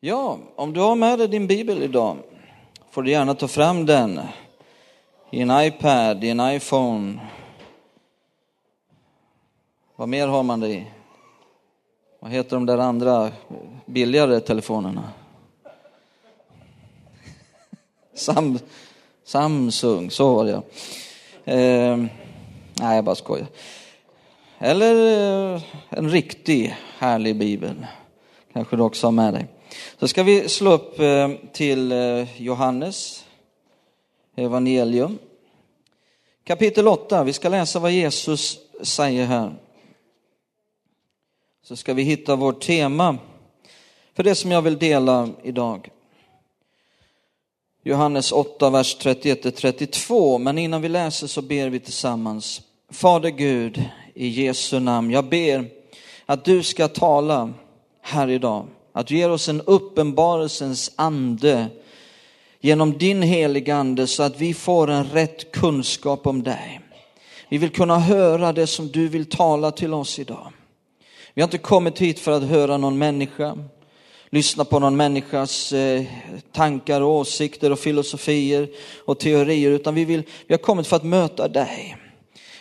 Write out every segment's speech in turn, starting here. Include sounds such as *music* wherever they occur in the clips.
Ja, om du har med dig din bibel idag får du gärna ta fram den i en iPad, i en iPhone. Vad mer har man det i? Vad heter de där andra billigare telefonerna? *laughs* Sam, Samsung, så var det ja. Eh, nej, jag bara skojar. Eller eh, en riktig härlig bibel. Kanske du också har med dig. Så ska vi slå upp eh, till eh, Johannes evangelium. Kapitel 8, vi ska läsa vad Jesus säger här. Så ska vi hitta vårt tema för det som jag vill dela idag. Johannes 8, vers 31-32. Men innan vi läser så ber vi tillsammans. Fader Gud, i Jesu namn, jag ber att du ska tala här idag. Att du ger oss en uppenbarelsens ande genom din heliga ande så att vi får en rätt kunskap om dig. Vi vill kunna höra det som du vill tala till oss idag. Vi har inte kommit hit för att höra någon människa, lyssna på någon människas eh, tankar och åsikter och filosofier och teorier, utan vi, vill, vi har kommit för att möta dig.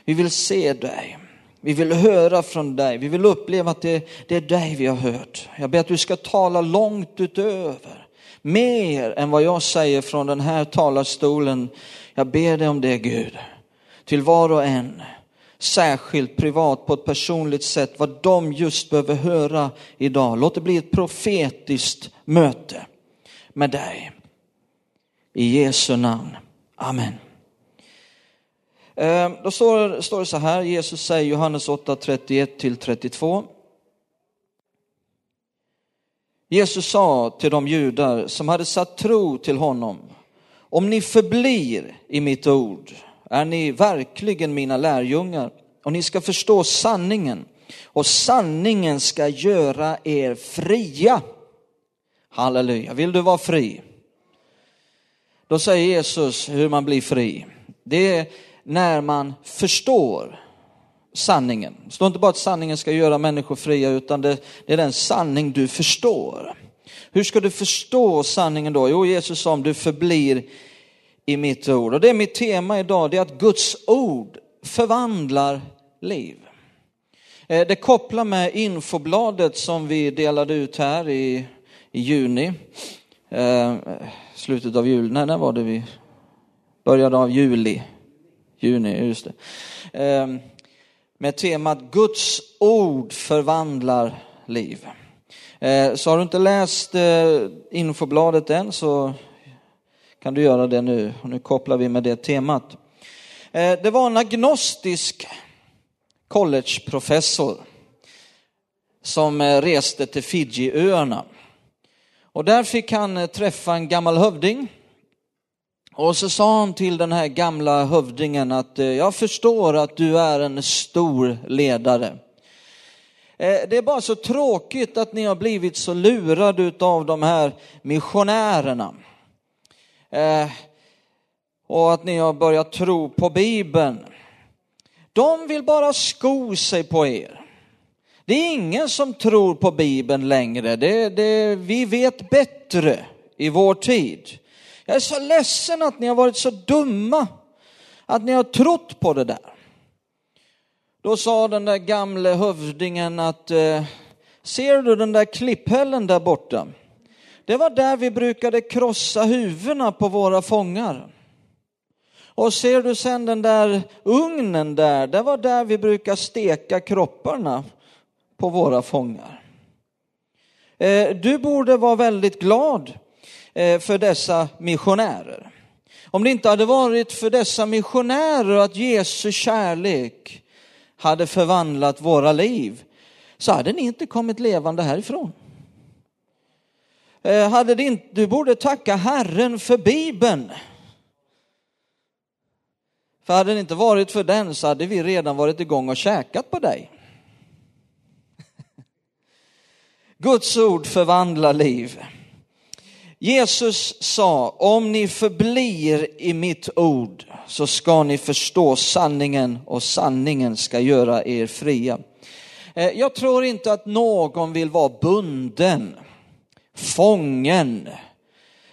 Vi vill se dig. Vi vill höra från dig. Vi vill uppleva att det, det är dig vi har hört. Jag ber att du ska tala långt utöver, mer än vad jag säger från den här talarstolen. Jag ber dig om det Gud, till var och en särskilt privat på ett personligt sätt vad de just behöver höra idag. Låt det bli ett profetiskt möte med dig. I Jesu namn. Amen. Ehm, då står, står det så här, Jesus säger Johannes 8, 31 till 32. Jesus sa till de judar som hade satt tro till honom, om ni förblir i mitt ord är ni verkligen mina lärjungar och ni ska förstå sanningen och sanningen ska göra er fria. Halleluja, vill du vara fri? Då säger Jesus hur man blir fri. Det är när man förstår sanningen. Det står inte bara att sanningen ska göra människor fria, utan det, det, är den sanning du förstår. Hur ska du förstå sanningen då? Jo, Jesus sa om du förblir i mitt ord. Och det är mitt tema idag, det är att Guds ord förvandlar liv. Eh, det kopplar med infobladet som vi delade ut här i, i juni. Eh, slutet av juli, nej när var det vi började av juli? Juni, just det. Ehm, med temat Guds ord förvandlar liv. Ehm, så har du inte läst eh, infobladet än så kan du göra det nu. Och nu kopplar vi med det temat. Ehm, det var en agnostisk collegeprofessor som eh, reste till Fijiöarna. Och där fick han eh, träffa en gammal hövding. Och så sa han till den här gamla hövdingen att eh, jag förstår att du är en stor ledare. Eh, det är bara så tråkigt att ni har blivit så lurade av de här missionärerna. Eh, och att ni har börjat tro på Bibeln. De vill bara sko sig på er. Det är ingen som tror på Bibeln längre. Det, det, vi vet bättre i vår tid. Jag är så ledsen att ni har varit så dumma att ni har trott på det där. Då sa den där gamle hövdingen att eh, ser du den där klipphällen där borta? det var där vi brukade krossa huvudena på våra fångar. Och ser du sen den där ugnen där, det var där vi brukar steka kropparna på våra fångar. Eh, du borde vara väldigt glad Eh, för dessa missionärer. Om det inte hade varit för dessa missionärer att Jesu kärlek hade förvandlat våra liv så hade ni inte kommit levande härifrån. Eh, hade det inte, du borde tacka Herren för Bibeln. För hade det inte varit för den så hade vi redan varit igång och käkat på dig. *laughs* Guds ord förvandlar liv. Jesus sa, om ni förblir i mitt ord så ska ni förstå sanningen och sanningen ska göra er fria. Eh, jag tror inte att någon vill vara bunden fången,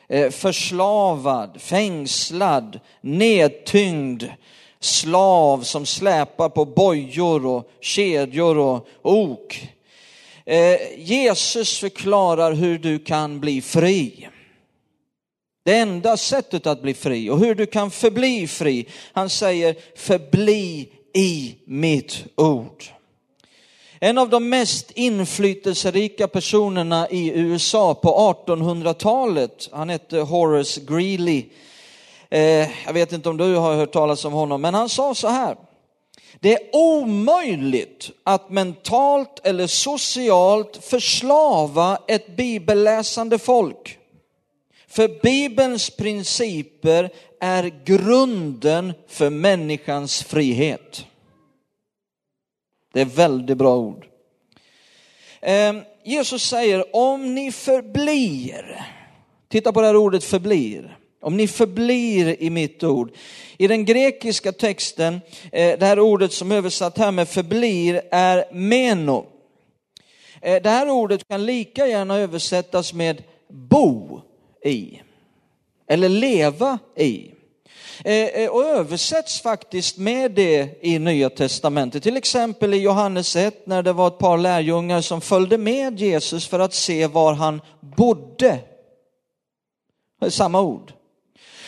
eh, förslavad, fängslad, nedtyngd, slav som släpar på bojor och kedjor och ok. Eh, Jesus förklarar hur du kan bli fri. Det enda sättet att bli fri och hur du kan förbli fri. Han säger förbli i mitt ord. En av de mest inflytelserika personerna i USA på 1800-talet, han hette Horace Greeley. Eh, jag vet inte om du har hört talas om honom, men han sa så här. Det är omöjligt att mentalt eller socialt förslava ett bibelläsande folk. För Bibelns principer är grunden för människans frihet. Det är väldigt bra ord. Ehm, Jesus säger om ni förblir, titta på det här ordet förblir, om ni förblir i mitt ord. I den grekiska texten, eh, det här ordet som översatt här med förblir är meno. Eh, det här ordet kan lika gärna översättas med bo i eller leva i. Eh, eh, och översätts faktiskt med det i Nya Testamentet. Till exempel i Johannes 1 när det var ett par lärjungar som följde med Jesus för att se var han bodde. Samma ord.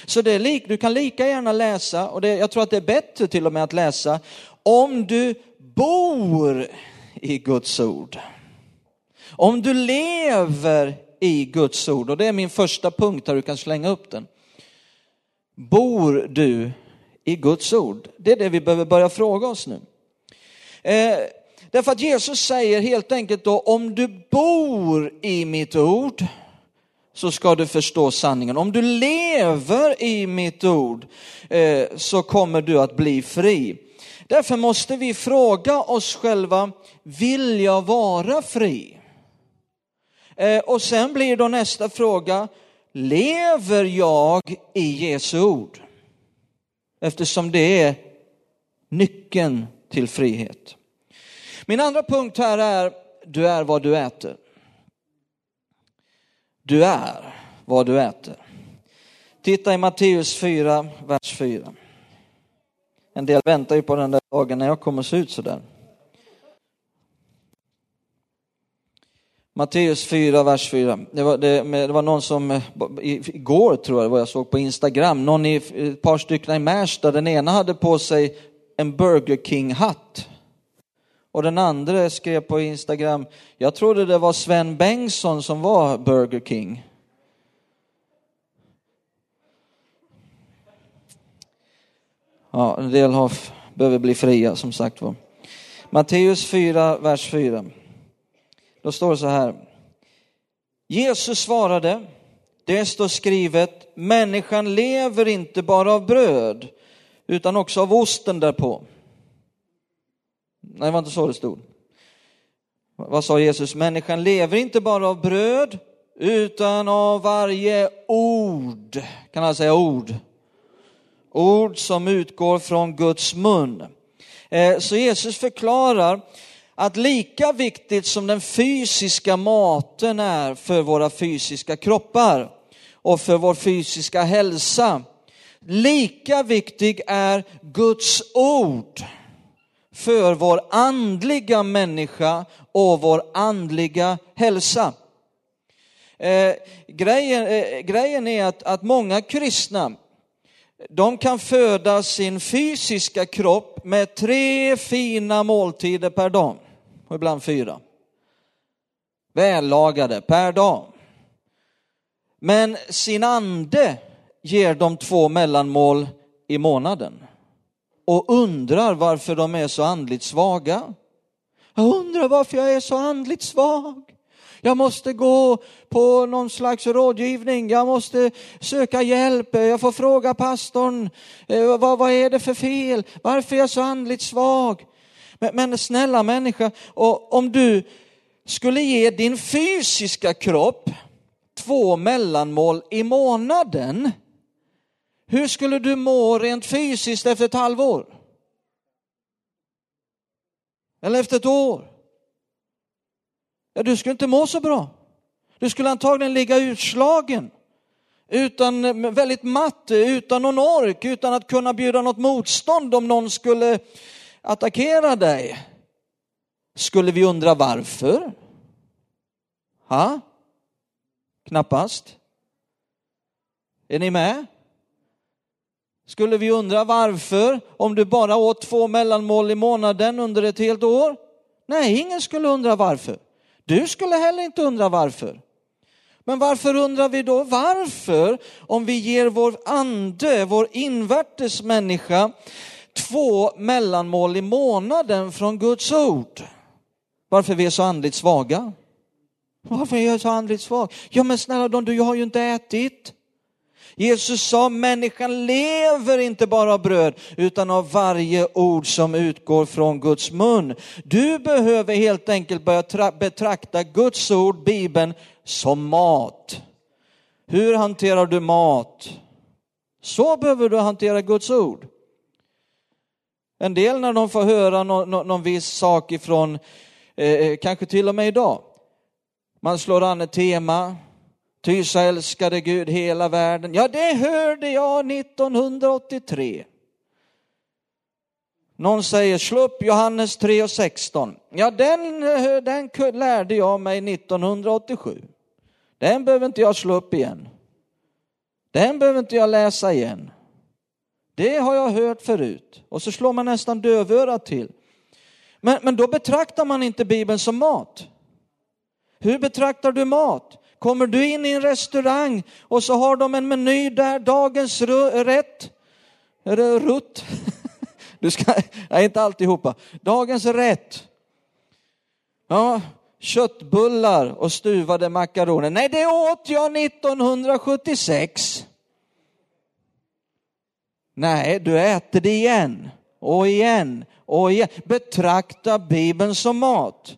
Så det är lik, du kan lika gärna läsa, och det, jag tror att det är bättre till och med att läsa, om du bor i Guds ord. Om du lever i Guds ord, och det är min första punkt här, du kan slänga upp den. Bor du i Guds ord? Det är det vi behöver börja fråga oss nu. Eh, därför att Jesus säger helt enkelt då, om du bor i mitt ord, så ska du förstå sanningen. Om du lever i mitt ord eh, så kommer du att bli fri. Därför måste vi fråga oss själva, vill jag vara fri? Eh, och sen blir då nästa fråga, lever jag i Jesu ord? Eftersom det är nyckeln till frihet. Min andra punkt här är, du är vad du äter. Du är vad du äter. Titta i Matteus 4, vers 4. En del väntar ju på den där dagen när jag kommer se ut sådär. Matteus 4, vers 4. Det var, det, det var någon som, eh, igår tror jag det var, jag såg på Instagram, någon i, eh, ett par stycken i Märsta, den ena hade på sig en Burger King-hatt. Och den andra skrev på Instagram, jag trodde det var Sven Bengtsson som var Burger King. Ja, en del har, behöver bli fria som sagt var. Matteus 4, vers 4. Då står det så här. Jesus svarade, det står skrivet, människan lever inte bara av bröd, utan också av osten därpå. Nej, det var inte så det stod. Vad sa Jesus? Människan lever inte bara av bröd, utan av varje ord. Kan han säga ord? Ord som utgår från Guds mun. Eh, så Jesus förklarar att lika viktigt som den fysiska maten är för våra fysiska kroppar och för vår fysiska hälsa, lika viktig är Guds ord för vår andliga människa och vår andliga hälsa. Eh, grejen, eh, grejen är att, att många kristna, de kan föda sin fysiska kropp med tre fina måltider per dag, och ibland fyra. Vällagade per dag. Men sin ande ger dem två mellanmål i månaden och undrar varför de är så andligt svaga. Jag undrar varför jag är så andligt svag. Jag måste gå på någon slags rådgivning, jag måste söka hjälp, jag får fråga pastorn, eh, vad, vad är det för fel, varför är jag så andligt svag? Men, men snälla människa, och om du skulle ge din fysiska kropp två mellanmål i månaden, hur skulle du må rent fysiskt efter ett halvår? Eller efter ett år? Ja, du skulle inte må så bra. Du skulle antagligen ligga utslagen, utan, väldigt matt, utan någon ork, utan att kunna bjuda något motstånd om någon skulle attackera dig. Skulle vi undra varför? Ha? Knappast. Är ni med? Skulle vi undra varför om du bara åt två mellanmål i månaden under ett helt år? Nej, ingen skulle undra varför. Du skulle heller inte undra varför. Men varför undrar vi då varför om vi ger vår ande, vår invärtes människa, två mellanmål i månaden från Guds ord? Varför vi är så andligt svaga? Varför är jag så andligt svag? Ja men snälla du, jag har ju inte ätit. Jesus sa människan lever inte bara av bröd utan av varje ord som utgår från Guds mun. Du behöver helt enkelt börja betrakta Guds ord, Bibeln, som mat. Hur hanterar du mat? Så behöver du hantera Guds ord. En del när de får höra någon, någon viss sak ifrån, eh, eh, kanske till och med idag, man slår an ett tema, Ty så älskade Gud hela världen. Ja, det hörde jag 1983. Någon säger, slå upp Johannes 3 och 16. Ja, den, eh, den lärde jag mig 1987. Den behöver inte jag slå upp igen. Den behöver inte jag läsa igen. Det har jag hört förut. Och så slår man nästan dövörat till. Men, men då betraktar man inte Bibeln som mat. Hur betraktar du mat? Kommer du in i en restaurang och så har de en meny där, dagens rätt, rutt, *laughs* du ska, nej inte alltihopa, dagens rätt. Ja, köttbullar och stuvade makaroner. Nej, det åt jag 1976. Nej, du äter det igen och igen och igen. Betrakta Bibeln som mat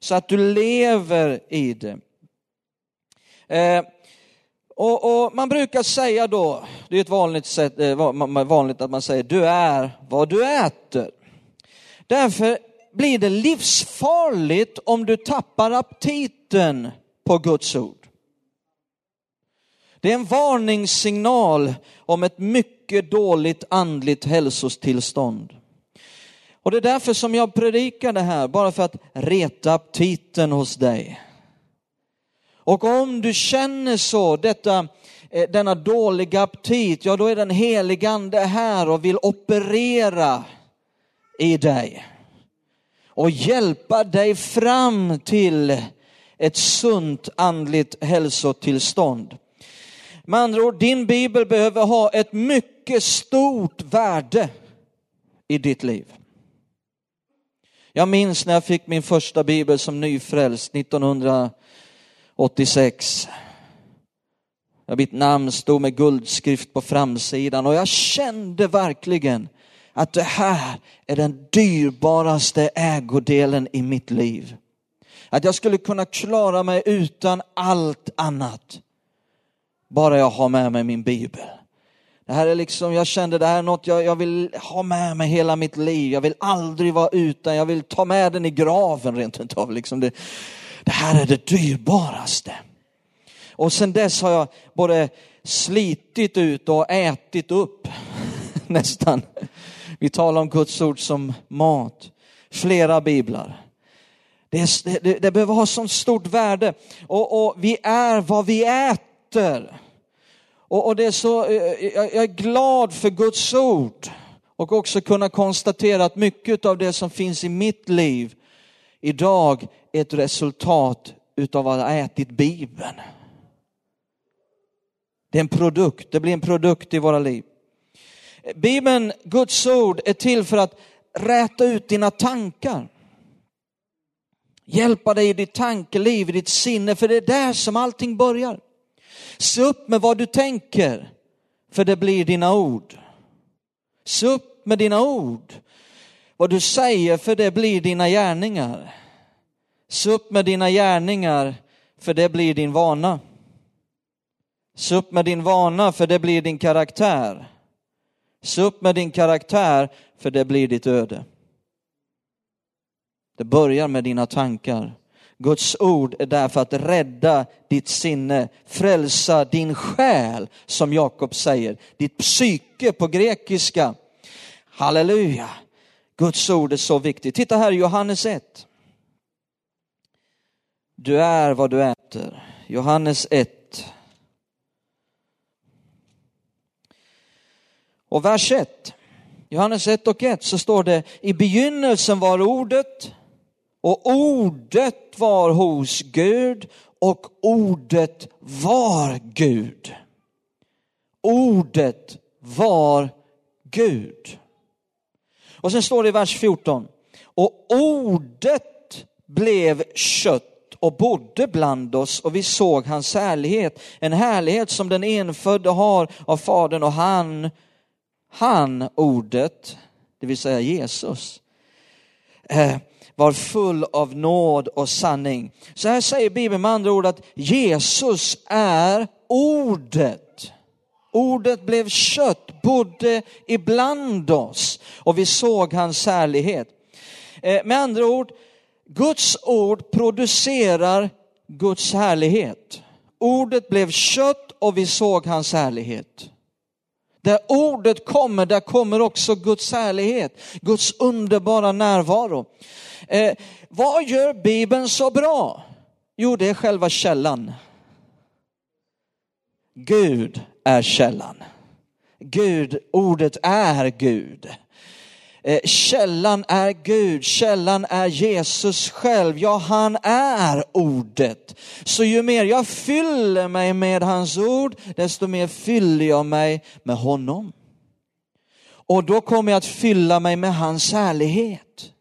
så att du lever i det. Eh, och, och, man brukar säga då, det är ett vanligt, sätt, eh, vanligt att man säger du är vad du äter. Därför blir det livsfarligt om du tappar aptiten på Guds ord. Det är en varningssignal om ett mycket dåligt andligt hälsotillstånd. Och det är därför som jag predikar det här, bara för att reta aptiten hos dig. Och om du känner så, detta, eh, denna dåliga aptit, ja då är den heligande här och vill operera i dig. Och hjälpa dig fram till ett sunt andligt hälsotillstånd. Med andra ord, din bibel behöver ha ett mycket stort värde i ditt liv. Jag minns när jag fick min första bibel som nyfrälst 1986. Mitt namn stod med guldskrift på framsidan och jag kände verkligen att det här är den dyrbaraste ägodelen i mitt liv. Att jag skulle kunna klara mig utan allt annat. Bara jag har med mig min bibel. Det här är liksom, jag kände det här är något jag, jag vill ha med mig hela mitt liv. Jag vill aldrig vara utan, jag vill ta med den i graven rent utav. Liksom det, det här är det dyrbaraste. Och sen dess har jag både slitit ut och ätit upp *laughs* nästan. Vi talar om Guds ord som mat. Flera biblar. Det, det, det behöver ha sånt stort värde. Och, och, vi är vad vi äter. Och, och det är så, eh, eh, jag, jag är glad för Guds ord. Och också kunna konstatera att mycket av det som finns i mitt liv idag är ett resultat utav att ha ätit Bibeln. Det är en produkt, det blir en produkt i våra liv. Bibeln, Guds ord, är till för att räta ut dina tankar. Hjälpa dig i ditt tankeliv, i ditt sinne, för det är där som allting börjar. Se upp med vad du tänker, för det blir dina ord. Se upp med dina ord. Vad du säger, för det blir dina gärningar. Se upp med dina gärningar, för det blir din vana. Se upp med din vana, för det blir din karaktär. Se upp med din karaktär, för det blir ditt öde. Det börjar med dina tankar. Guds ord är där för att rädda ditt sinne, frälsa din själ, som Jakob säger, ditt psyke på grekiska. Halleluja! Guds ord är så viktigt. Titta här i Johannes 1. Du är vad du äter. Johannes 1. Och vers 1. Johannes 1 och 1 så står det i begynnelsen var ordet och ordet var hos Gud och ordet var Gud. Ordet var Gud. Och sen står det i vers 14. Och ordet blev kött och bodde bland oss och vi såg hans härlighet. En härlighet som den enfödde har av Fadern och han, han ordet, det vill säga Jesus, Eh, var full av nåd och sanning. Så här säger Bibeln med andra ord att Jesus är ordet. Ordet blev kött, bodde ibland oss och vi såg hans härlighet. Eh, med andra ord, Guds ord producerar Guds härlighet. Ordet blev kött och vi såg hans härlighet. Där ordet kommer, där kommer också Guds härlighet, Guds underbara närvaro. Eh, vad gör Bibeln så bra? Jo, det är själva källan. Gud är källan. Gud, ordet är Gud. Eh, källan är Gud, källan är Jesus själv. Ja, han är ordet. Så ju mer jag fyller mig med hans ord, desto mer fyller jag mig med honom. Och då kommer jag att fylla mig med hans härlighet.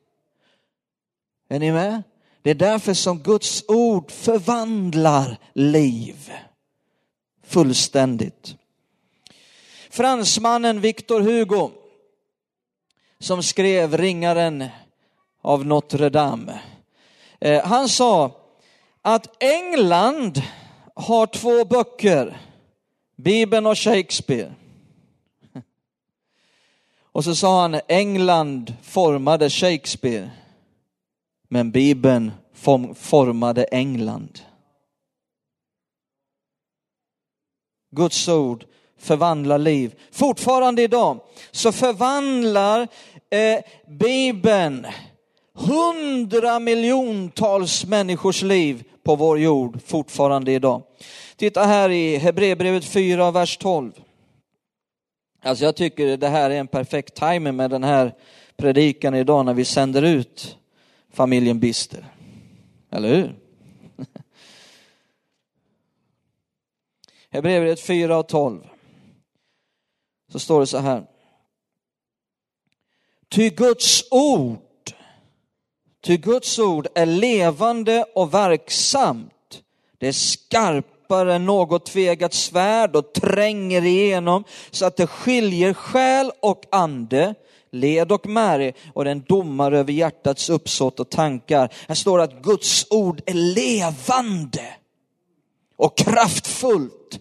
Är ni med? Det är därför som Guds ord förvandlar liv fullständigt. Fransmannen Victor Hugo som skrev Ringaren av Notre Dame. Eh, han sa att England har två böcker, Bibeln och Shakespeare. *laughs* Och så sa han England formade Shakespeare, men Bibeln formade England. Guds ord förvandlar liv. Fortfarande idag så förvandlar eh, Bibeln hundra miljontals människors liv på vår jord fortfarande idag. Titta här i Hebreerbrevet 4, vers 12. Alltså jag tycker det här är en perfekt timing med den här predikan idag när vi sänder ut familjen Bister. Eller hur? *laughs* Hebreerbrevet 4 och 12 så står det så här. Ty Guds ord, ty Guds ord är levande och verksamt. Det är skarpare än något tvegat svärd och tränger igenom så att det skiljer själ och ande, led och märg och den domar över hjärtats uppsåt och tankar. Här står det att Guds ord är levande och kraftfullt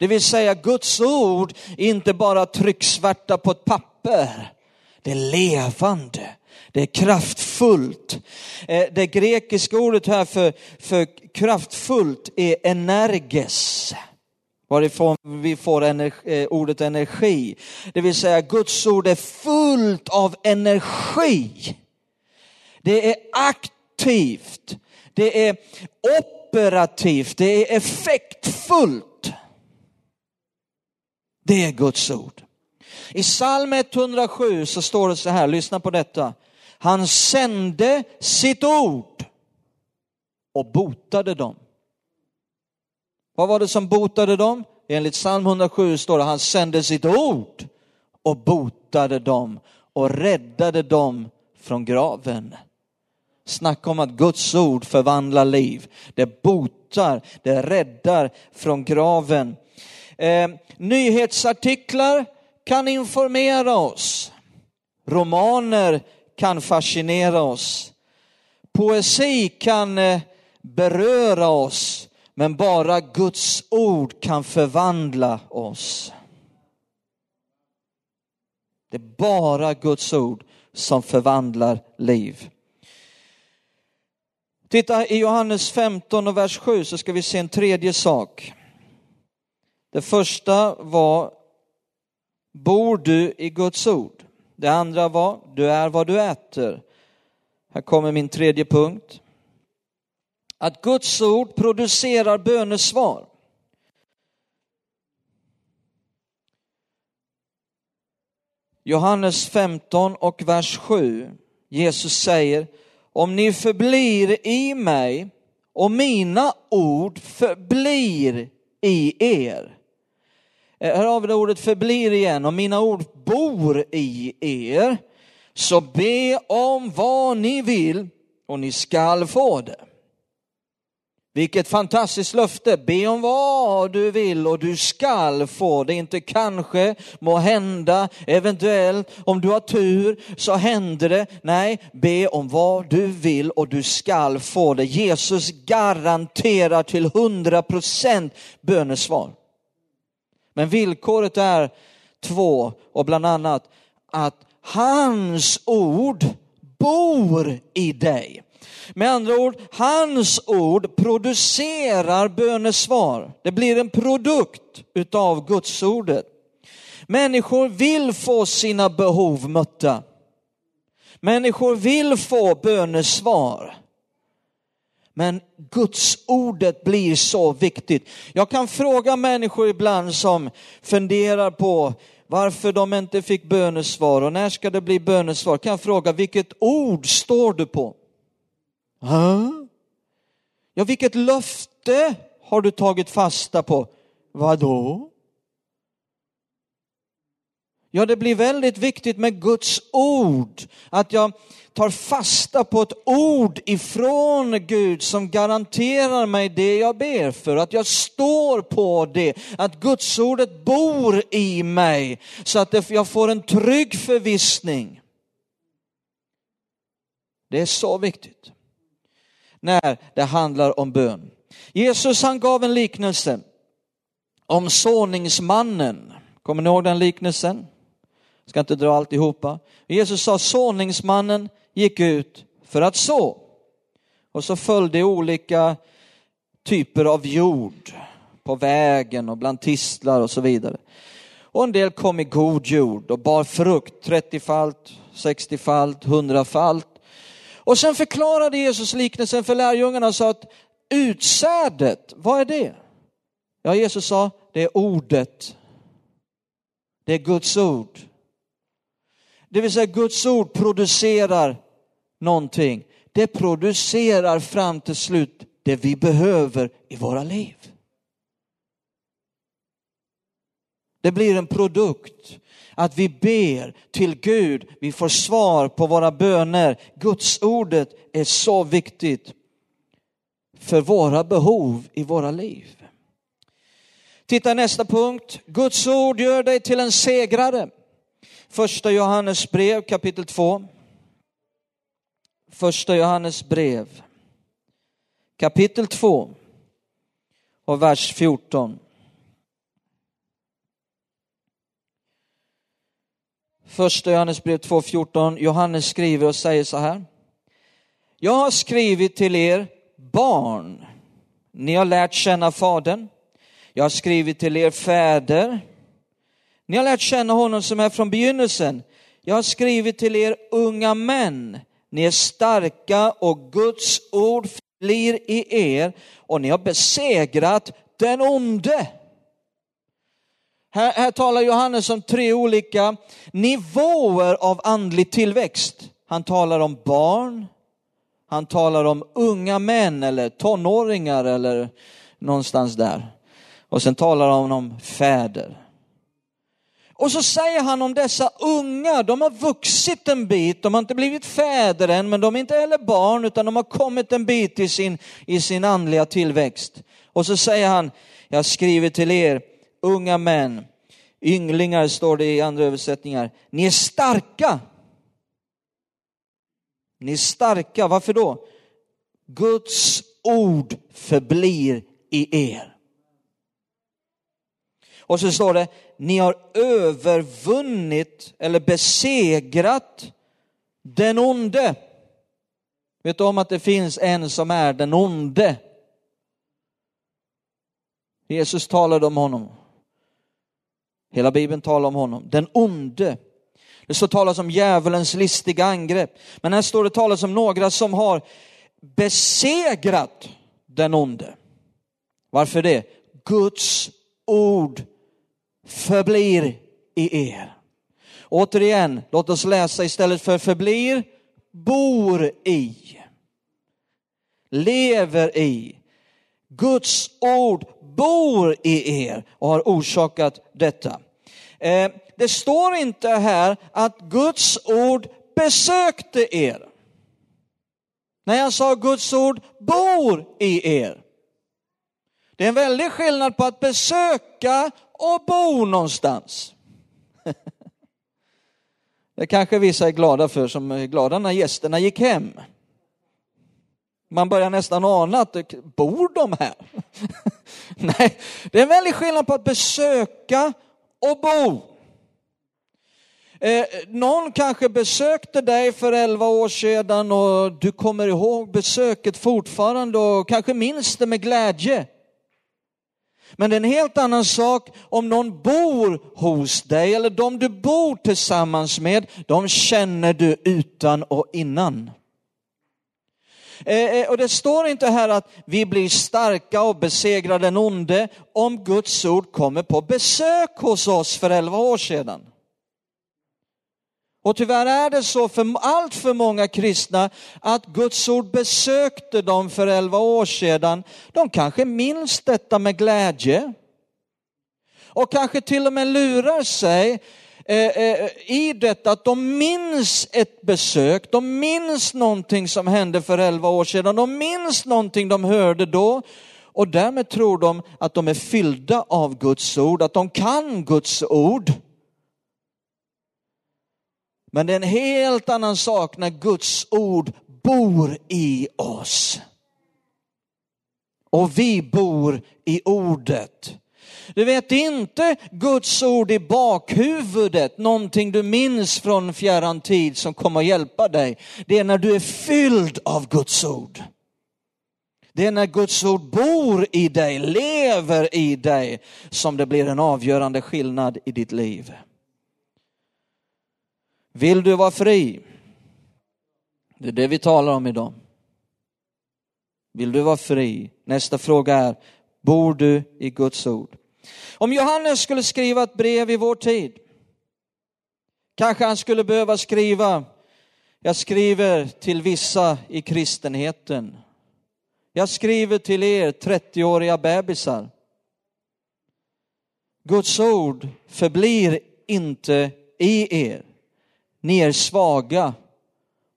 det vill säga Guds ord är inte bara trycksvärta på ett papper. Det är levande. Det är kraftfullt. Eh, det grekiska ordet här för, för kraftfullt är energes. Varifrån vi får energi, eh, ordet energi. Det vill säga Guds ord är fullt av energi. Det är aktivt. Det är operativt. Det är effektfullt. Det är Guds ord. I psalm 107 så står det så här, lyssna på detta. Han sände sitt ord och botade dem. Vad var det som botade dem? Enligt psalm 107 står det, han sände sitt ord och botade dem och räddade dem från graven. Snacka om att Guds ord förvandlar liv. Det botar, det räddar från graven. Eh, nyhetsartiklar kan informera oss. Romaner kan fascinera oss. Poesi kan eh, beröra oss, men bara Guds ord kan förvandla oss. Det är bara Guds ord som förvandlar liv. Titta i Johannes 15 och vers 7 så ska vi se en tredje sak. Det första var, bor du i Guds ord? Det andra var, du är vad du äter. Här kommer min tredje punkt. Att Guds ord producerar bönesvar. Johannes 15 och vers 7. Jesus säger, om ni förblir i mig och mina ord förblir i er. Eh, Här har vi det ordet förblir igen, och mina ord bor i er. Så be om vad ni vill och ni skall få det. Vilket fantastiskt löfte. Be om vad du vill och du skall få det. Inte kanske, må hända, eventuellt. Om du har tur så händer det. Nej, be om vad du vill och du skall få det. Jesus garanterar till hundra procent bönesvar. Men villkoret är två och bland annat att hans ord bor i dig. Med andra ord, hans ord producerar bönesvar. Det blir en produkt utav gudsordet. Människor vill få sina behov mötta. Människor vill få bönesvar. Men Guds ordet blir så viktigt. Jag kan fråga människor ibland som funderar på varför de inte fick bönesvar och när ska det bli bönesvar? Kan jag fråga vilket ord står du på? Ha? Ja, vilket löfte har du tagit fasta på? Vadå? Ja, det blir väldigt viktigt med Guds ord, att jag tar fasta på ett ord ifrån Gud som garanterar mig det jag ber för, att jag står på det, att Guds ordet bor i mig så att jag får en trygg förvissning. Det är så viktigt när det handlar om bön. Jesus han gav en liknelse om såningsmannen. Kommer ni ihåg den liknelsen? Jag ska inte dra alltihopa. Jesus sa såningsmannen gick ut för att så. Och så följde olika typer av jord på vägen och bland tistlar och så vidare. Och en del kom i god jord och bar frukt 30-falt, 60-falt, 100-falt. Och sen förklarade Jesus liknelsen för lärjungarna och sa att utsädet, vad är det? Ja, Jesus sa, det är ordet. Det är Guds ord. Det vill säga Guds ord producerar någonting. Det producerar fram till slut det vi behöver i våra liv. Det blir en produkt. Att vi ber till Gud, vi får svar på våra böner. Guds ordet är så viktigt för våra behov i våra liv. Titta nästa punkt. Guds ord gör dig till en segrare. Första Johannes brev kapitel 2. Första Johannes brev kapitel 2 och vers 14. Första Johannes brev 2.14. Johannes skriver och säger så här. Jag har skrivit till er barn. Ni har lärt känna Fadern. Jag har skrivit till er fäder. Ni har lärt känna honom som är från begynnelsen. Jag har skrivit till er unga män. Ni är starka och Guds ord blir i er och ni har besegrat den onde. Här, här talar Johannes om tre olika nivåer av andlig tillväxt. Han talar om barn, han talar om unga män eller tonåringar eller någonstans där. Och sen talar han om fäder. Och så säger han om dessa unga, de har vuxit en bit, de har inte blivit fäder än, men de är inte heller barn, utan de har kommit en bit i sin, i sin andliga tillväxt. Och så säger han, jag skriver till er unga män, ynglingar står det i andra översättningar, ni är starka. Ni är starka, varför då? Guds ord förblir i er. Och så står det, ni har övervunnit eller besegrat den onde. Vet du om att det finns en som är den onde? Jesus talade om honom. Hela Bibeln talar om honom. Den onde. Det står talas om djävulens listiga angrepp. Men här står det talas om några som har besegrat den onde. Varför det? Guds ord förblir i er. Återigen, låt oss läsa istället för förblir, bor i, lever i. Guds ord bor i er och har orsakat detta. Eh, det står inte här att Guds ord besökte er. När jag sa Guds ord bor i er. Det är en väldig skillnad på att besöka och bo någonstans. *laughs* Det kanske vissa är glada för, som är glada när gästerna gick hem. Man börjar nästan ana att, bor de här? *laughs* Nej, det är en väldig skillnad på att besöka och bo. Eh, någon kanske besökte dig för elva år sedan och du kommer ihåg besöket fortfarande och kanske minns det med glädje. Men det är en helt annan sak om någon bor hos dig eller de du bor tillsammans med, de känner du utan och innan. Eh, eh, och det står inte här att vi blir starka och besegrar den onde om Guds ord kommer på besök hos oss för elva år sedan. Och tyvärr är det så för allt för många kristna att Guds ord besökte dem för elva år sedan. De kanske minns detta med glädje. Och kanske till och med lurar sig eh, eh, i detta att de minns ett besök, de minns någonting som hände för elva år sedan, de minns någonting de hörde då och därmed tror de att de är fyllda av Guds ord, att de kan Guds ord. Men det är en helt annan sak när Guds ord bor i oss. Och vi bor i ordet. Du vet inte Guds ord i bakhuvudet, någonting du minns från fjärran tid som kommer att hjälpa dig. Det är när du är fylld av Guds ord. Det är när Guds ord bor i dig, lever i dig, som det blir en avgörande skillnad i ditt liv. Vill du vara fri? Det är det vi talar om idag. Vill du vara fri? Nästa fråga är, bor du i Guds ord? Om Johannes skulle skriva ett brev i vår tid, kanske han skulle behöva skriva, jag skriver till vissa i kristenheten. Jag skriver till er 30-åriga bebisar. Guds ord förblir inte i er. Ni är svaga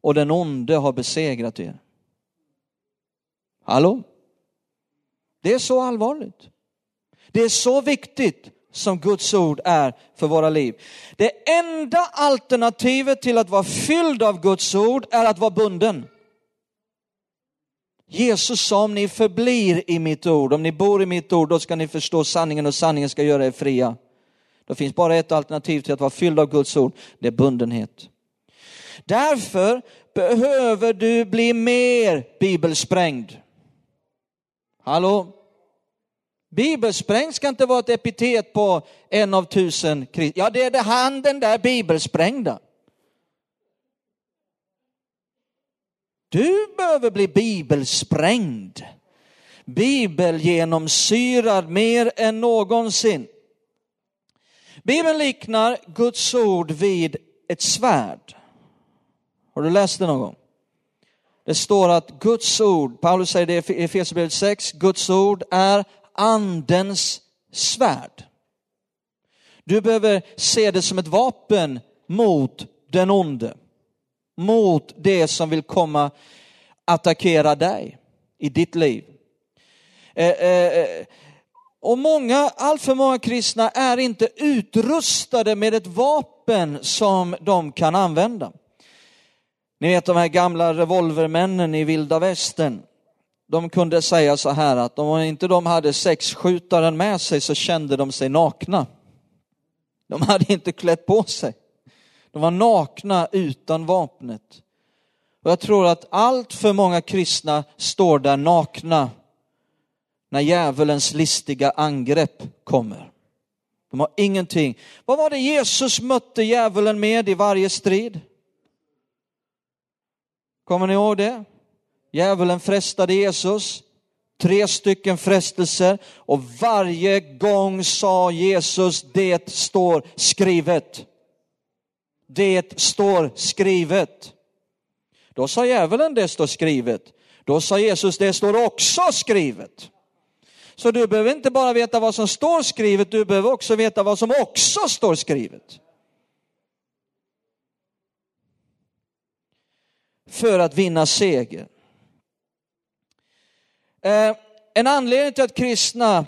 och den onde har besegrat er. Hallå? Det är så allvarligt. Det är så viktigt som Guds ord är för våra liv. Det enda alternativet till att vara fylld av Guds ord är att vara bunden. Jesus sa om ni förblir i mitt ord, om ni bor i mitt ord, då ska ni förstå sanningen och sanningen ska göra er fria. Det finns bara ett alternativ till att vara fylld av Guds ord, det är bundenhet. Därför behöver du bli mer bibelsprängd. Hallå? Bibelsprängd ska inte vara ett epitet på en av tusen kristna. Ja, det är det han den där bibelsprängda. Du behöver bli bibelsprängd. Bibelgenomsyrad mer än någonsin. Bibeln liknar Guds ord vid ett svärd. Har du läst det någon gång? Det står att Guds ord, Paulus säger det i Efesierbrevet 6, Guds ord är andens svärd. Du behöver se det som ett vapen mot den onde. Mot det som vill komma attackera dig i ditt liv. Eh, eh, eh och många, alltför många kristna är inte utrustade med ett vapen som de kan använda. Ni vet de här gamla revolvermännen i vilda västern. De kunde säga så här att om inte de hade sexskjutaren med sig så kände de sig nakna. De hade inte klätt på sig. De var nakna utan vapnet. Och jag tror att allt för många kristna står där nakna när djävulens listiga angrepp kommer. De har ingenting. Vad var det Jesus mötte djävulen med i varje strid? Kommer ni ihåg det? Djävulen frestade Jesus, tre stycken frestelser och varje gång sa Jesus, det står skrivet. Det står skrivet. Då sa djävulen, det står skrivet. Då sa Jesus, det står också skrivet. Så du behöver inte bara veta vad som står skrivet, du behöver också veta vad som också står skrivet. För att vinna seger. Eh, en anledning till att kristna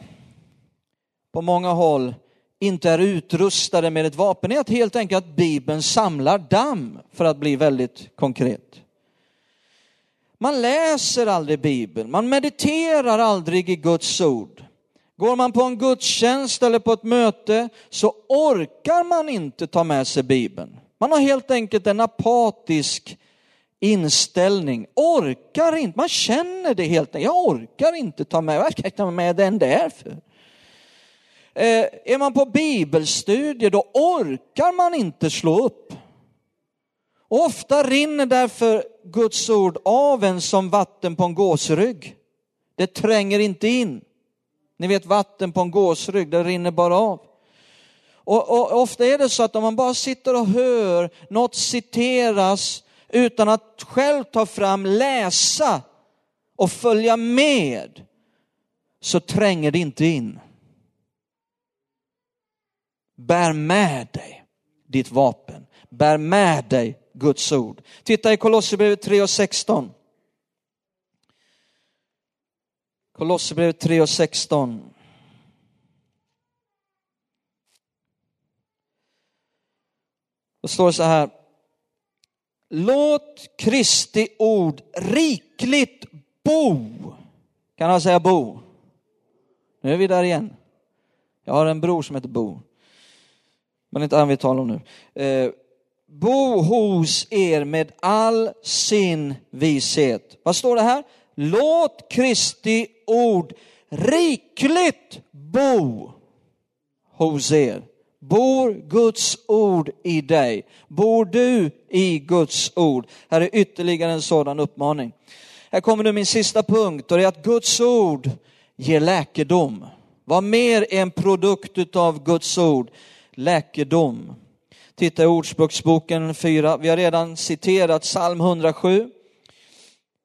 på många håll inte är utrustade med ett vapen är att helt enkelt att Bibeln samlar damm, för att bli väldigt konkret. Man läser aldrig Bibeln, man mediterar aldrig i Guds ord. Går man på en gudstjänst eller på ett möte så orkar man inte ta med sig Bibeln. Man har helt enkelt en apatisk inställning, orkar inte, man känner det helt enkelt, jag orkar inte ta med, vad ska jag ta med den där för? Eh, är man på bibelstudier då orkar man inte slå upp. Och ofta rinner därför Guds ord av en som vatten på en gåsrygg. Det tränger inte in. Ni vet vatten på en gåsrygg, det rinner bara av. Och, och, ofta är det så att om man bara sitter och hör något citeras utan att själv ta fram, läsa och följa med, så tränger det inte in. Bär med dig ditt vapen. Bär med dig Guds ord. Titta i Kolosserbrevet 3 och 16. Kolosserbrevet 3 och 16. Då står det så här. Låt Kristi ord rikligt bo. Kan han säga bo? Nu är vi där igen. Jag har en bror som heter Bo. Men inte han vi talar om nu. Eh, Bo hos er med all sin vishet. Vad står det här? Låt Kristi ord rikligt bo hos er. Bor Guds ord i dig? Bor du i Guds ord? Här är ytterligare en sådan uppmaning. Här kommer nu min sista punkt och det är att Guds ord ger läkedom. Vad mer är en produkt av Guds ord? Läkedom. Titta i Ordspråksboken 4. Vi har redan citerat psalm 107.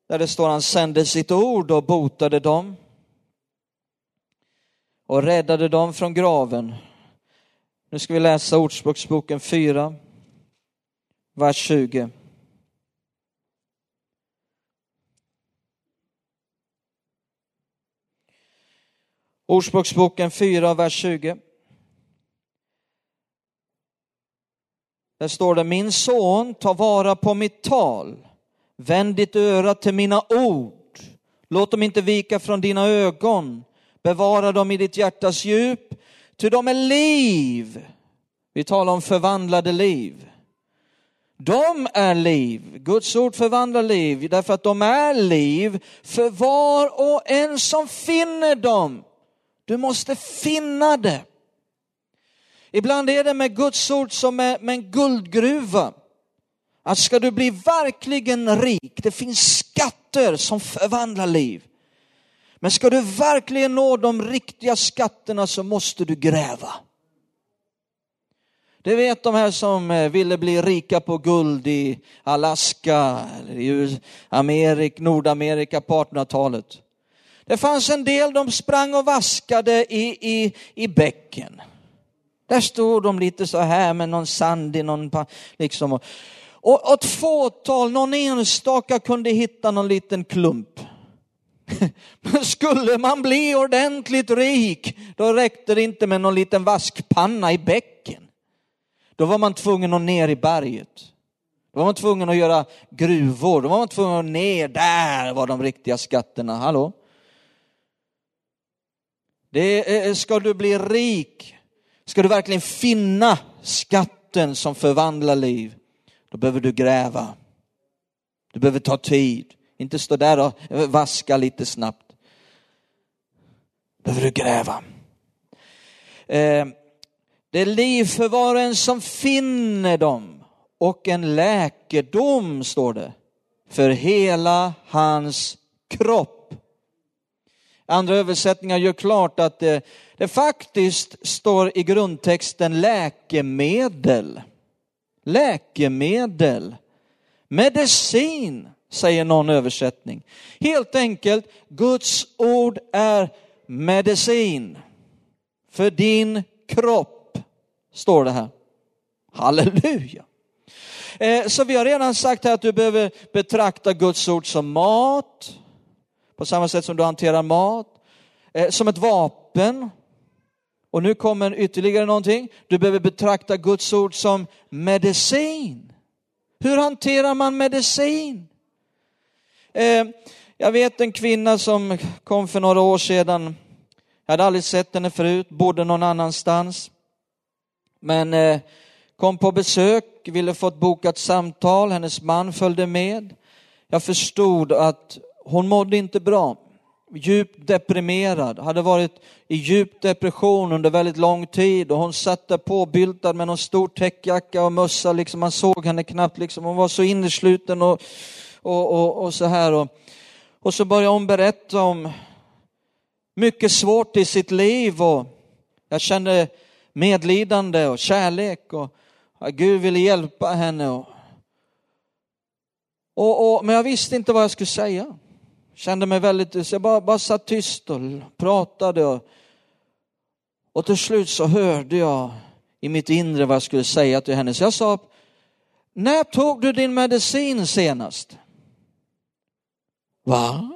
Där det står han sände sitt ord och botade dem. Och räddade dem från graven. Nu ska vi läsa Ordspråksboken 4, vers 20. Ordspråksboken 4, vers 20. Där står det, min son, ta vara på mitt tal. Vänd ditt öra till mina ord. Låt dem inte vika från dina ögon. Bevara dem i ditt hjärtas djup, ty de är liv. Vi talar om förvandlade liv. De är liv. Guds ord förvandlar liv därför att de är liv för var och en som finner dem. Du måste finna det. Ibland är det med Guds ord som med, med en guldgruva. Att ska du bli verkligen rik, det finns skatter som förvandlar liv. Men ska du verkligen nå de riktiga skatterna så måste du gräva. Det vet de här som eh, ville bli rika på guld i Alaska, eller i Amerik, Nordamerika på 1800-talet. Det fanns en del, de sprang och vaskade i, i, i bäcken. Där stod de lite så här med någon sand i någon, liksom. Och, och ett fåtal, någon enstaka kunde hitta någon liten klump. *laughs* Men skulle man bli ordentligt rik, då räckte det inte med någon liten vaskpanna i bäcken. Då var man tvungen att ner i berget. Då var man tvungen att göra gruvor, då var man tvungen att ner, där var de riktiga skatterna, hallå? Det är, ska du bli rik, Ska du verkligen finna skatten som förvandlar liv, då behöver du gräva. Du behöver ta tid, inte stå där och vaska lite snabbt. Behöver du gräva. Eh, det är liv för var och en som finner dem och en läkedom, står det, för hela hans kropp. Andra översättningar gör klart att det, det faktiskt står i grundtexten läkemedel. Läkemedel. Medicin, säger någon översättning. Helt enkelt, Guds ord är medicin för din kropp, står det här. Halleluja! Eh, så vi har redan sagt här att du behöver betrakta Guds ord som mat, på samma sätt som du hanterar mat, eh, som ett vapen. Och nu kommer ytterligare någonting. Du behöver betrakta Guds ord som medicin. Hur hanterar man medicin? Eh, jag vet en kvinna som kom för några år sedan. Jag hade aldrig sett henne förut, bodde någon annanstans. Men eh, kom på besök, ville få ett bokat samtal, hennes man följde med. Jag förstod att hon mådde inte bra, djupt deprimerad, hade varit i djup depression under väldigt lång tid och hon satt där påbyltad med någon stor täckjacka och mössa, liksom, man såg henne knappt, liksom. hon var så innesluten och, och, och, och så här. Och, och så började hon berätta om mycket svårt i sitt liv och jag kände medlidande och kärlek och att Gud ville hjälpa henne. Och, och, och, men jag visste inte vad jag skulle säga. Kände mig väldigt, tyst, jag bara, bara satt tyst och pratade. Och, och till slut så hörde jag i mitt inre vad jag skulle säga till henne. Så jag sa, när tog du din medicin senast? Va?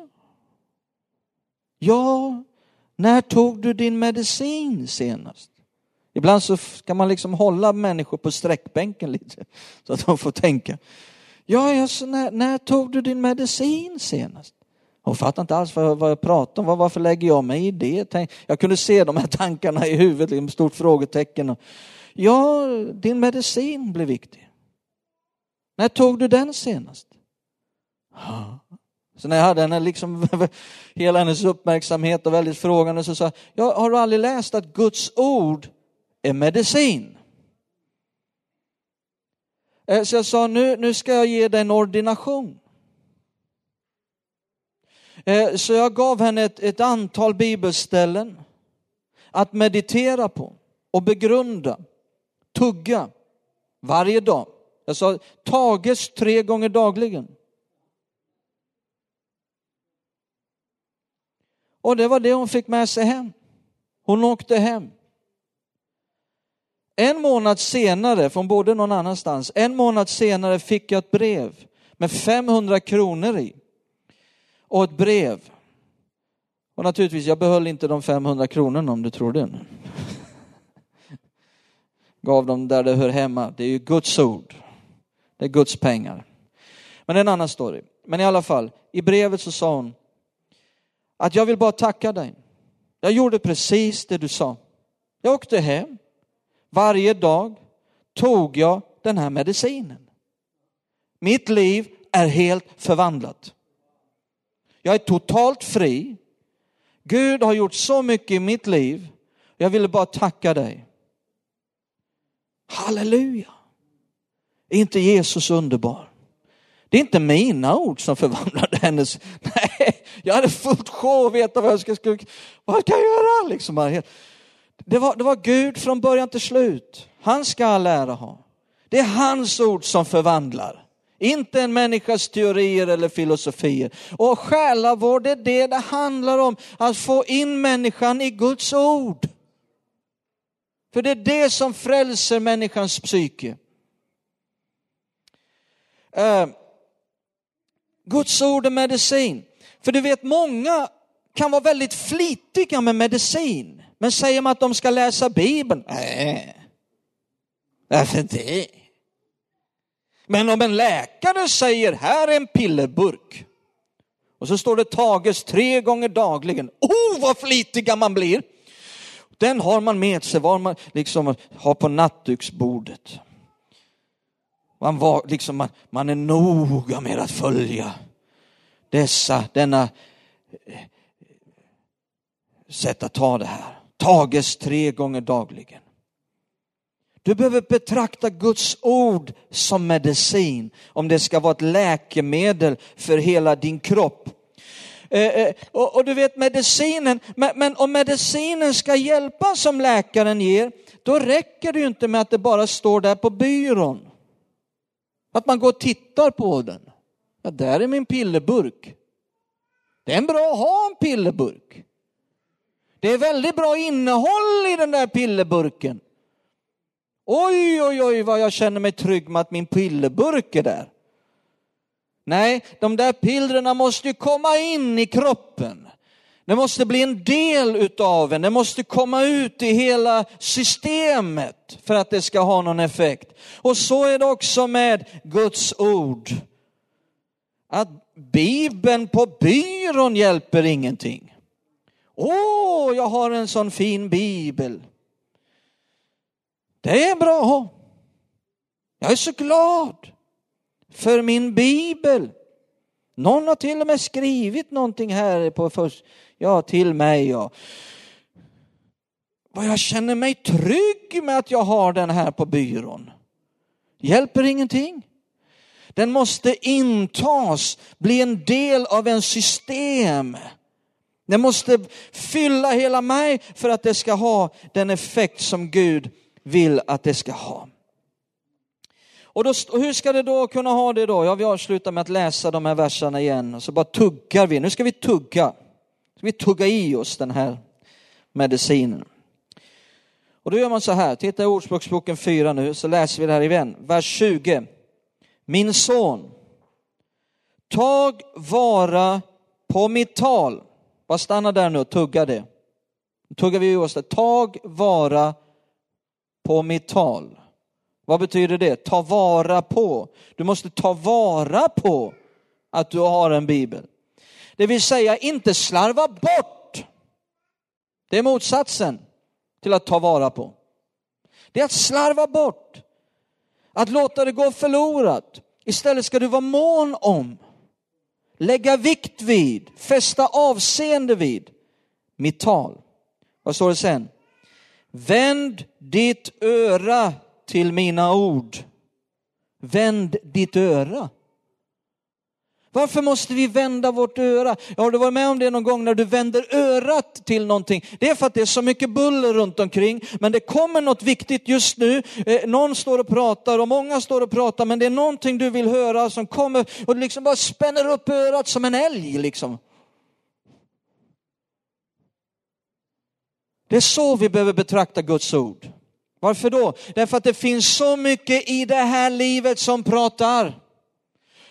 Ja, när tog du din medicin senast? Ibland så kan man liksom hålla människor på sträckbänken lite så att de får tänka. Ja, alltså, när, när tog du din medicin senast? Hon fattade inte alls vad, vad jag pratade om. Varför lägger jag mig i det? Jag kunde se de här *laughs* tankarna i huvudet, liksom stort frågetecken. Ja, din medicin blir viktig. När tog du den senast? Så när jag hade henne, liksom, *laughs* hela hennes uppmärksamhet och väldigt frågande så sa jag, har du aldrig läst att Guds ord är medicin? Eh, så jag sa, nu, nu ska jag ge dig en ordination. Eh, så jag gav henne ett, ett antal bibelställen att meditera på och begrunda, tugga varje dag. Jag sa, tages tre gånger dagligen. Och det var det hon fick med sig hem. Hon åkte hem. En månad senare, från både någon annanstans, en månad senare fick jag ett brev med 500 kronor i. Och ett brev. Och naturligtvis, jag behöll inte de 500 kronorna om du tror det. *laughs* Gav dem där det hör hemma. Det är ju Guds ord. Det är Guds pengar. Men det är en annan story. Men i alla fall, i brevet så sa hon att jag vill bara tacka dig. Jag gjorde precis det du sa. Jag åkte hem. Varje dag tog jag den här medicinen. Mitt liv är helt förvandlat. Jag är totalt fri. Gud har gjort så mycket i mitt liv. Jag ville bara tacka dig. Halleluja. Är inte Jesus underbar? Det är inte mina ord som förvandlade *laughs* hennes... Nej, jag hade fullt sjå att veta vad jag ska, ska, vad ska göra. Liksom. Det, var, det var Gud från början till slut. Han ska all ära ha. Det är hans ord som förvandlar. Inte en människas teorier eller filosofier. Och själavård är det det handlar om, att få in människan i Guds ord. För det är det som frälser människans psyke. Uh, Guds ord är medicin. För du vet, många kan vara väldigt flitiga med medicin. Men säger man att de ska läsa Bibeln? Nej, varför det? Men om en läkare säger, här är en pillerburk. Och så står det tages tre gånger dagligen. Oh, vad flitiga man blir! Den har man med sig, var man liksom har på nattduksbordet. Man, var, liksom, man, man är noga med att följa dessa, denna eh, sätt att ta det här. Tages tre gånger dagligen. Du behöver betrakta Guds ord som medicin om det ska vara ett läkemedel för hela din kropp. Eh, eh, och, och, du vet medicinen, men, men, om medicinen ska hjälpa som läkaren ger, då räcker det ju inte med att det bara står där på byrån. Att man går och tittar på den. Ja, där är min pillerburk. Det är en bra att ha en pillerburk. Det är väldigt bra innehåll i den där pillerburken. Oj, oj, oj vad jag känner mig trygg med att min pillerburk är där. Nej, de där pillerna måste ju komma in i kroppen. Det måste bli en del utav en, det måste komma ut i hela systemet för att det ska ha någon effekt. Och så är det också med Guds ord. Att Bibeln på byrån hjälper ingenting. Åh, jag har en sån fin bibel. Det är bra. Jag är så glad för min bibel. Någon har till och med skrivit någonting här på först, ja till mig. Ja. Vad jag känner mig trygg med att jag har den här på byrån. Hjälper ingenting. Den måste intas, bli en del av en system. Den måste fylla hela mig för att det ska ha den effekt som Gud vill att det ska ha. Och, då, och hur ska det då kunna ha det då? Ja, vi avslutar med att läsa de här verserna igen och så bara tuggar vi. Nu ska vi tugga. Ska vi tugga i oss den här medicinen. Och då gör man så här, titta i Ordspråksboken 4 nu så läser vi det här igen. Vers 20. Min son, tag vara på mitt tal. Bara stanna där nu och tugga det. Tuggar vi i oss det. Tag vara på mitt tal. Vad betyder det? Ta vara på. Du måste ta vara på att du har en bibel. Det vill säga inte slarva bort. Det är motsatsen till att ta vara på. Det är att slarva bort. Att låta det gå förlorat. Istället ska du vara mån om, lägga vikt vid, fästa avseende vid mitt tal. Vad står det sen? Vänd ditt öra till mina ord. Vänd ditt öra. Varför måste vi vända vårt öra? Har du varit med om det någon gång när du vänder örat till någonting? Det är för att det är så mycket buller runt omkring, men det kommer något viktigt just nu. Eh, någon står och pratar och många står och pratar, men det är någonting du vill höra som kommer och liksom bara spänner upp örat som en älg liksom. Det är så vi behöver betrakta Guds ord. Varför då? Därför att det finns så mycket i det här livet som pratar.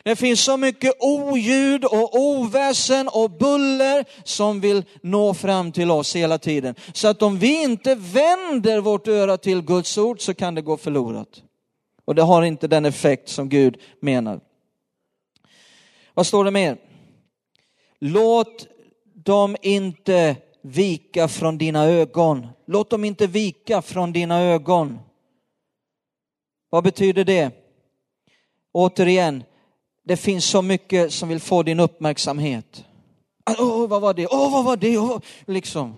Det finns så mycket oljud och oväsen och buller som vill nå fram till oss hela tiden. Så att om vi inte vänder vårt öra till Guds ord så kan det gå förlorat. Och det har inte den effekt som Gud menar. Vad står det mer? Låt dem inte vika från dina ögon. Låt dem inte vika från dina ögon. Vad betyder det? Återigen, det finns så mycket som vill få din uppmärksamhet. Åh, oh, vad var det? Åh, oh, vad var det? Oh, liksom.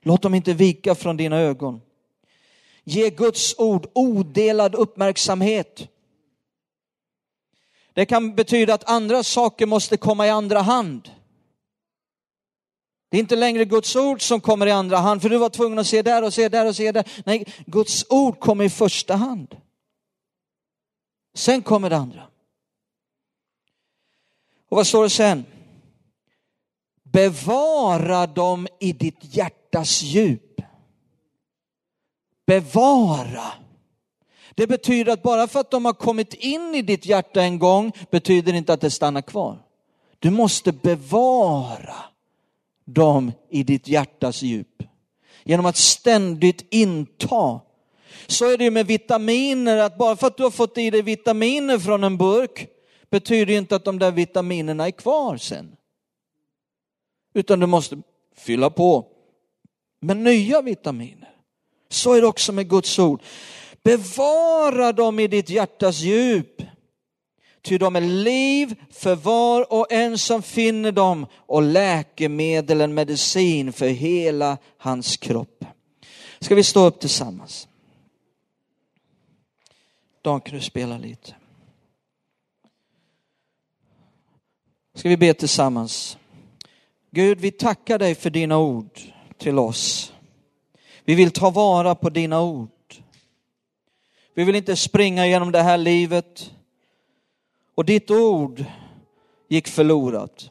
Låt dem inte vika från dina ögon. Ge Guds ord odelad uppmärksamhet. Det kan betyda att andra saker måste komma i andra hand. Det är inte längre Guds ord som kommer i andra hand, för du var tvungen att se där och se där och se där. Nej, Guds ord kommer i första hand. Sen kommer det andra. Och vad står det sen? Bevara dem i ditt hjärtas djup. Bevara. Det betyder att bara för att de har kommit in i ditt hjärta en gång betyder inte att det stannar kvar. Du måste bevara dem i ditt hjärtas djup. Genom att ständigt inta. Så är det med vitaminer, att bara för att du har fått i dig vitaminer från en burk betyder inte att de där vitaminerna är kvar sen. Utan du måste fylla på med nya vitaminer. Så är det också med Guds ord. Bevara dem i ditt hjärtas djup ty de är liv för var och en som finner dem och läkemedel, en medicin för hela hans kropp. Ska vi stå upp tillsammans? Dan, kan du spela lite? Ska vi be tillsammans? Gud, vi tackar dig för dina ord till oss. Vi vill ta vara på dina ord. Vi vill inte springa genom det här livet och ditt ord gick förlorat.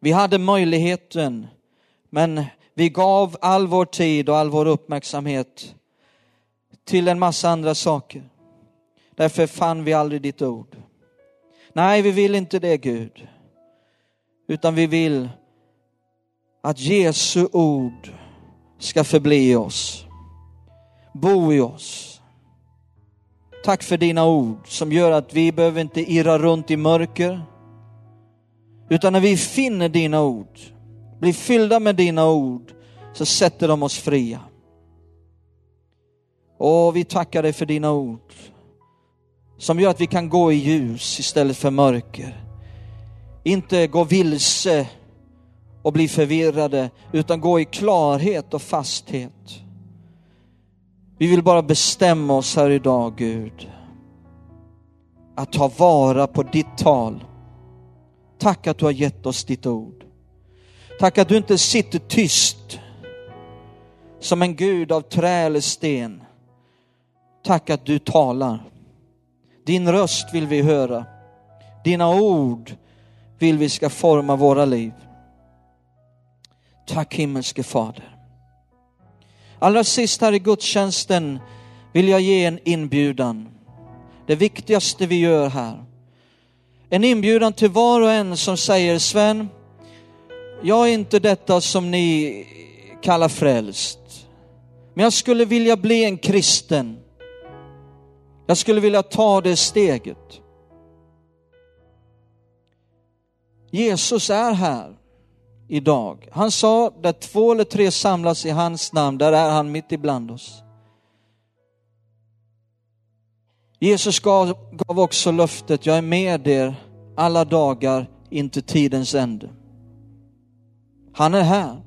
Vi hade möjligheten, men vi gav all vår tid och all vår uppmärksamhet till en massa andra saker. Därför fann vi aldrig ditt ord. Nej, vi vill inte det Gud, utan vi vill att Jesu ord ska förbli i oss, bo i oss. Tack för dina ord som gör att vi behöver inte irra runt i mörker. Utan när vi finner dina ord, blir fyllda med dina ord, så sätter de oss fria. Och vi tackar dig för dina ord som gör att vi kan gå i ljus istället för mörker. Inte gå vilse och bli förvirrade, utan gå i klarhet och fasthet. Vi vill bara bestämma oss här idag, Gud, att ta vara på ditt tal. Tack att du har gett oss ditt ord. Tack att du inte sitter tyst som en Gud av trä eller sten. Tack att du talar. Din röst vill vi höra. Dina ord vill vi ska forma våra liv. Tack himmelske Fader. Allra sist här i gudstjänsten vill jag ge en inbjudan. Det viktigaste vi gör här. En inbjudan till var och en som säger Sven, jag är inte detta som ni kallar frälst. Men jag skulle vilja bli en kristen. Jag skulle vilja ta det steget. Jesus är här idag. Han sa, där två eller tre samlas i hans namn, där är han mitt ibland oss. Jesus gav, gav också löftet, jag är med er alla dagar inte tidens ände. Han är här.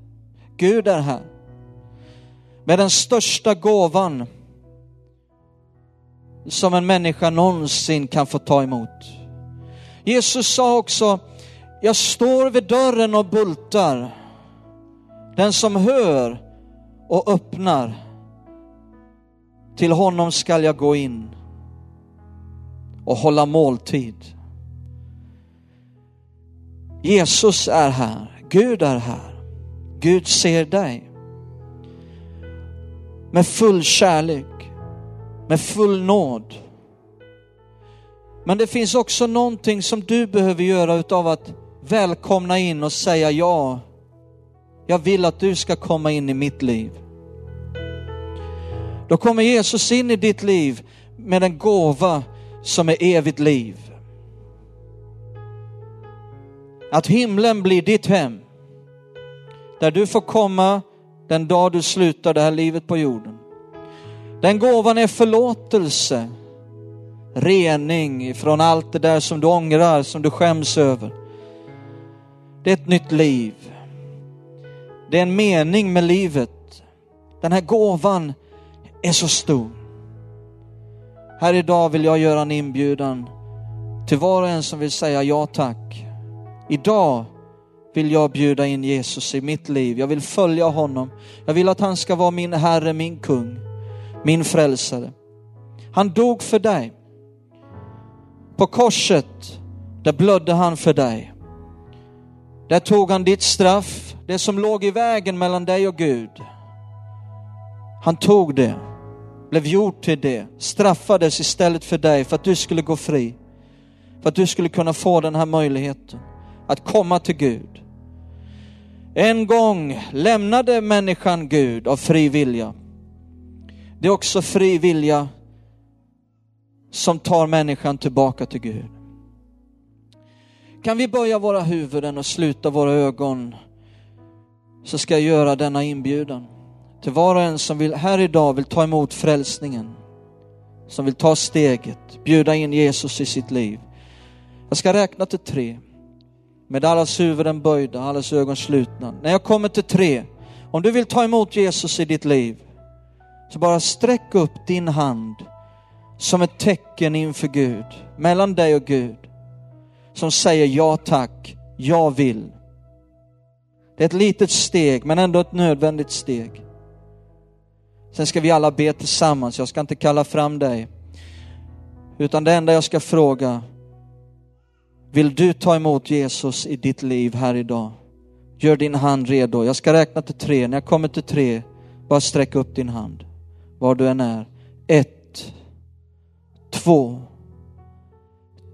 Gud är här. Med den största gåvan som en människa någonsin kan få ta emot. Jesus sa också, jag står vid dörren och bultar. Den som hör och öppnar, till honom skall jag gå in och hålla måltid. Jesus är här, Gud är här. Gud ser dig. Med full kärlek, med full nåd. Men det finns också någonting som du behöver göra utav att välkomna in och säga ja. Jag vill att du ska komma in i mitt liv. Då kommer Jesus in i ditt liv med en gåva som är evigt liv. Att himlen blir ditt hem. Där du får komma den dag du slutar det här livet på jorden. Den gåvan är förlåtelse, rening från allt det där som du ångrar, som du skäms över. Det är ett nytt liv. Det är en mening med livet. Den här gåvan är så stor. Här idag vill jag göra en inbjudan till var och en som vill säga ja tack. Idag vill jag bjuda in Jesus i mitt liv. Jag vill följa honom. Jag vill att han ska vara min Herre, min kung, min frälsare. Han dog för dig. På korset, där blödde han för dig. Där tog han ditt straff, det som låg i vägen mellan dig och Gud. Han tog det, blev gjort till det, straffades istället för dig för att du skulle gå fri. För att du skulle kunna få den här möjligheten att komma till Gud. En gång lämnade människan Gud av fri vilja. Det är också fri vilja som tar människan tillbaka till Gud. Kan vi böja våra huvuden och sluta våra ögon så ska jag göra denna inbjudan till var och en som vill, här idag vill ta emot frälsningen, som vill ta steget, bjuda in Jesus i sitt liv. Jag ska räkna till tre. Med allas huvuden böjda, allas ögon slutna. När jag kommer till tre, om du vill ta emot Jesus i ditt liv, så bara sträck upp din hand som ett tecken inför Gud, mellan dig och Gud. Som säger ja tack, jag vill. Det är ett litet steg, men ändå ett nödvändigt steg. Sen ska vi alla be tillsammans, jag ska inte kalla fram dig. Utan det enda jag ska fråga, vill du ta emot Jesus i ditt liv här idag? Gör din hand redo. Jag ska räkna till tre. När jag kommer till tre, bara sträck upp din hand. Var du än är. Ett, två,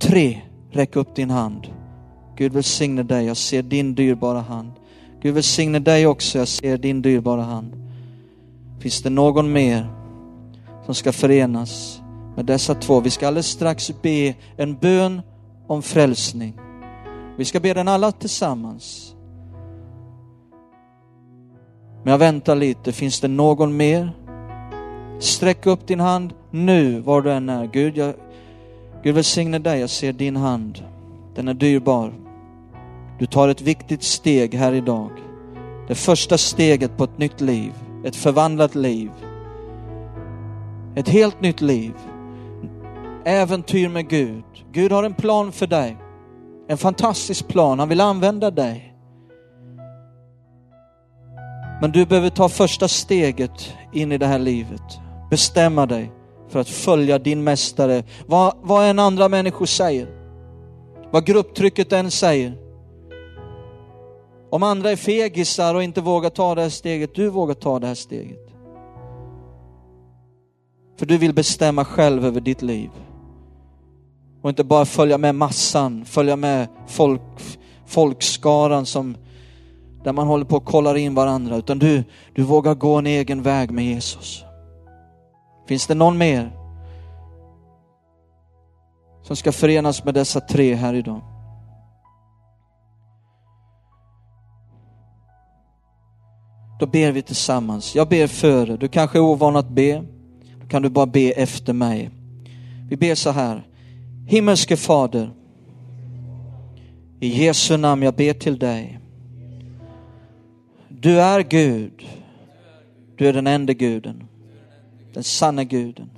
tre. Räck upp din hand. Gud välsigne dig. Jag ser din dyrbara hand. Gud välsigne dig också. Jag ser din dyrbara hand. Finns det någon mer som ska förenas med dessa två? Vi ska alldeles strax be en bön om frälsning. Vi ska be den alla tillsammans. Men jag väntar lite, finns det någon mer? Sträck upp din hand nu, var du än är. Gud, jag, Gud välsigne dig, jag ser din hand. Den är dyrbar. Du tar ett viktigt steg här idag. Det första steget på ett nytt liv, ett förvandlat liv. Ett helt nytt liv. Äventyr med Gud. Gud har en plan för dig. En fantastisk plan, han vill använda dig. Men du behöver ta första steget in i det här livet. Bestämma dig för att följa din mästare. Vad, vad än andra människor säger. Vad grupptrycket än säger. Om andra är fegisar och inte vågar ta det här steget, du vågar ta det här steget. För du vill bestämma själv över ditt liv. Och inte bara följa med massan, följa med folk, folkskaran som, där man håller på och kollar in varandra. Utan du, du vågar gå en egen väg med Jesus. Finns det någon mer som ska förenas med dessa tre här idag? Då ber vi tillsammans. Jag ber före. Du kanske är ovan att be. Då kan du bara be efter mig. Vi ber så här. Himmelske Fader, i Jesu namn jag ber till dig. Du är Gud. Du är den enda guden. Den sanna guden.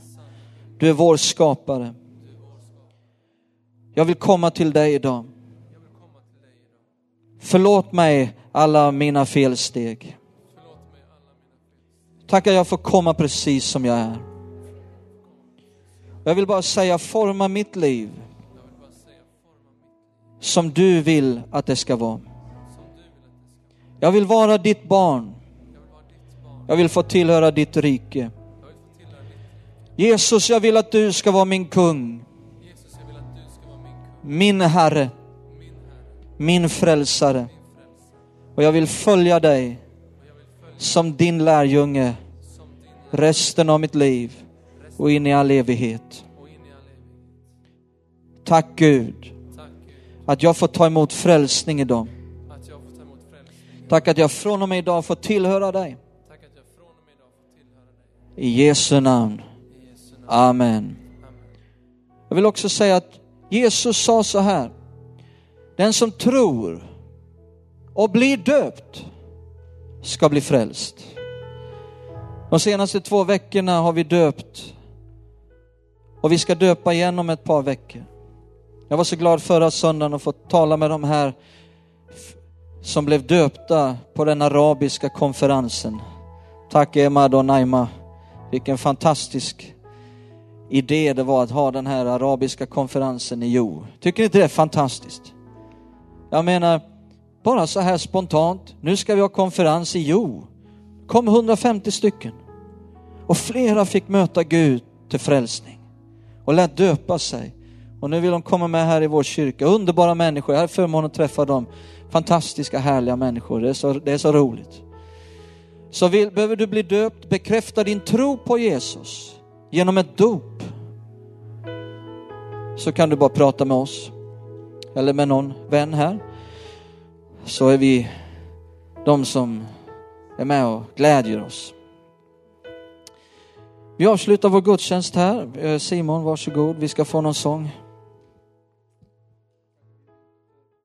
Du är vår skapare. Jag vill komma till dig idag. Förlåt mig alla mina felsteg. Tack att jag får komma precis som jag är. Jag vill bara säga, forma mitt liv som du vill att det ska vara. Jag vill vara ditt barn. Jag vill få tillhöra ditt rike. Jesus, jag vill att du ska vara min kung. Min Herre. Min frälsare. Och jag vill följa dig som din lärjunge resten av mitt liv och in i all evighet. Tack Gud att jag får ta emot frälsning idag. Tack att jag från och med idag får tillhöra dig. I Jesu namn. Amen. Jag vill också säga att Jesus sa så här. Den som tror och blir döpt ska bli frälst. De senaste två veckorna har vi döpt och vi ska döpa igen om ett par veckor. Jag var så glad förra söndagen att få tala med de här som blev döpta på den arabiska konferensen. Tack Emma, och Naima. Vilken fantastisk idé det var att ha den här arabiska konferensen i Jo. Tycker ni inte det är fantastiskt? Jag menar, bara så här spontant, nu ska vi ha konferens i Jo. kom 150 stycken. Och flera fick möta Gud till frälsning och lät döpa sig. Och nu vill de komma med här i vår kyrka. Underbara människor, jag har förmånen att träffa dem. Fantastiska, härliga människor. Det är så, det är så roligt. Så vill, behöver du bli döpt, bekräfta din tro på Jesus genom ett dop. Så kan du bara prata med oss eller med någon vän här. Så är vi de som är med och glädjer oss. Vi avslutar vår gudstjänst här. Eh, Simon, varsågod. Vi ska få någon sång.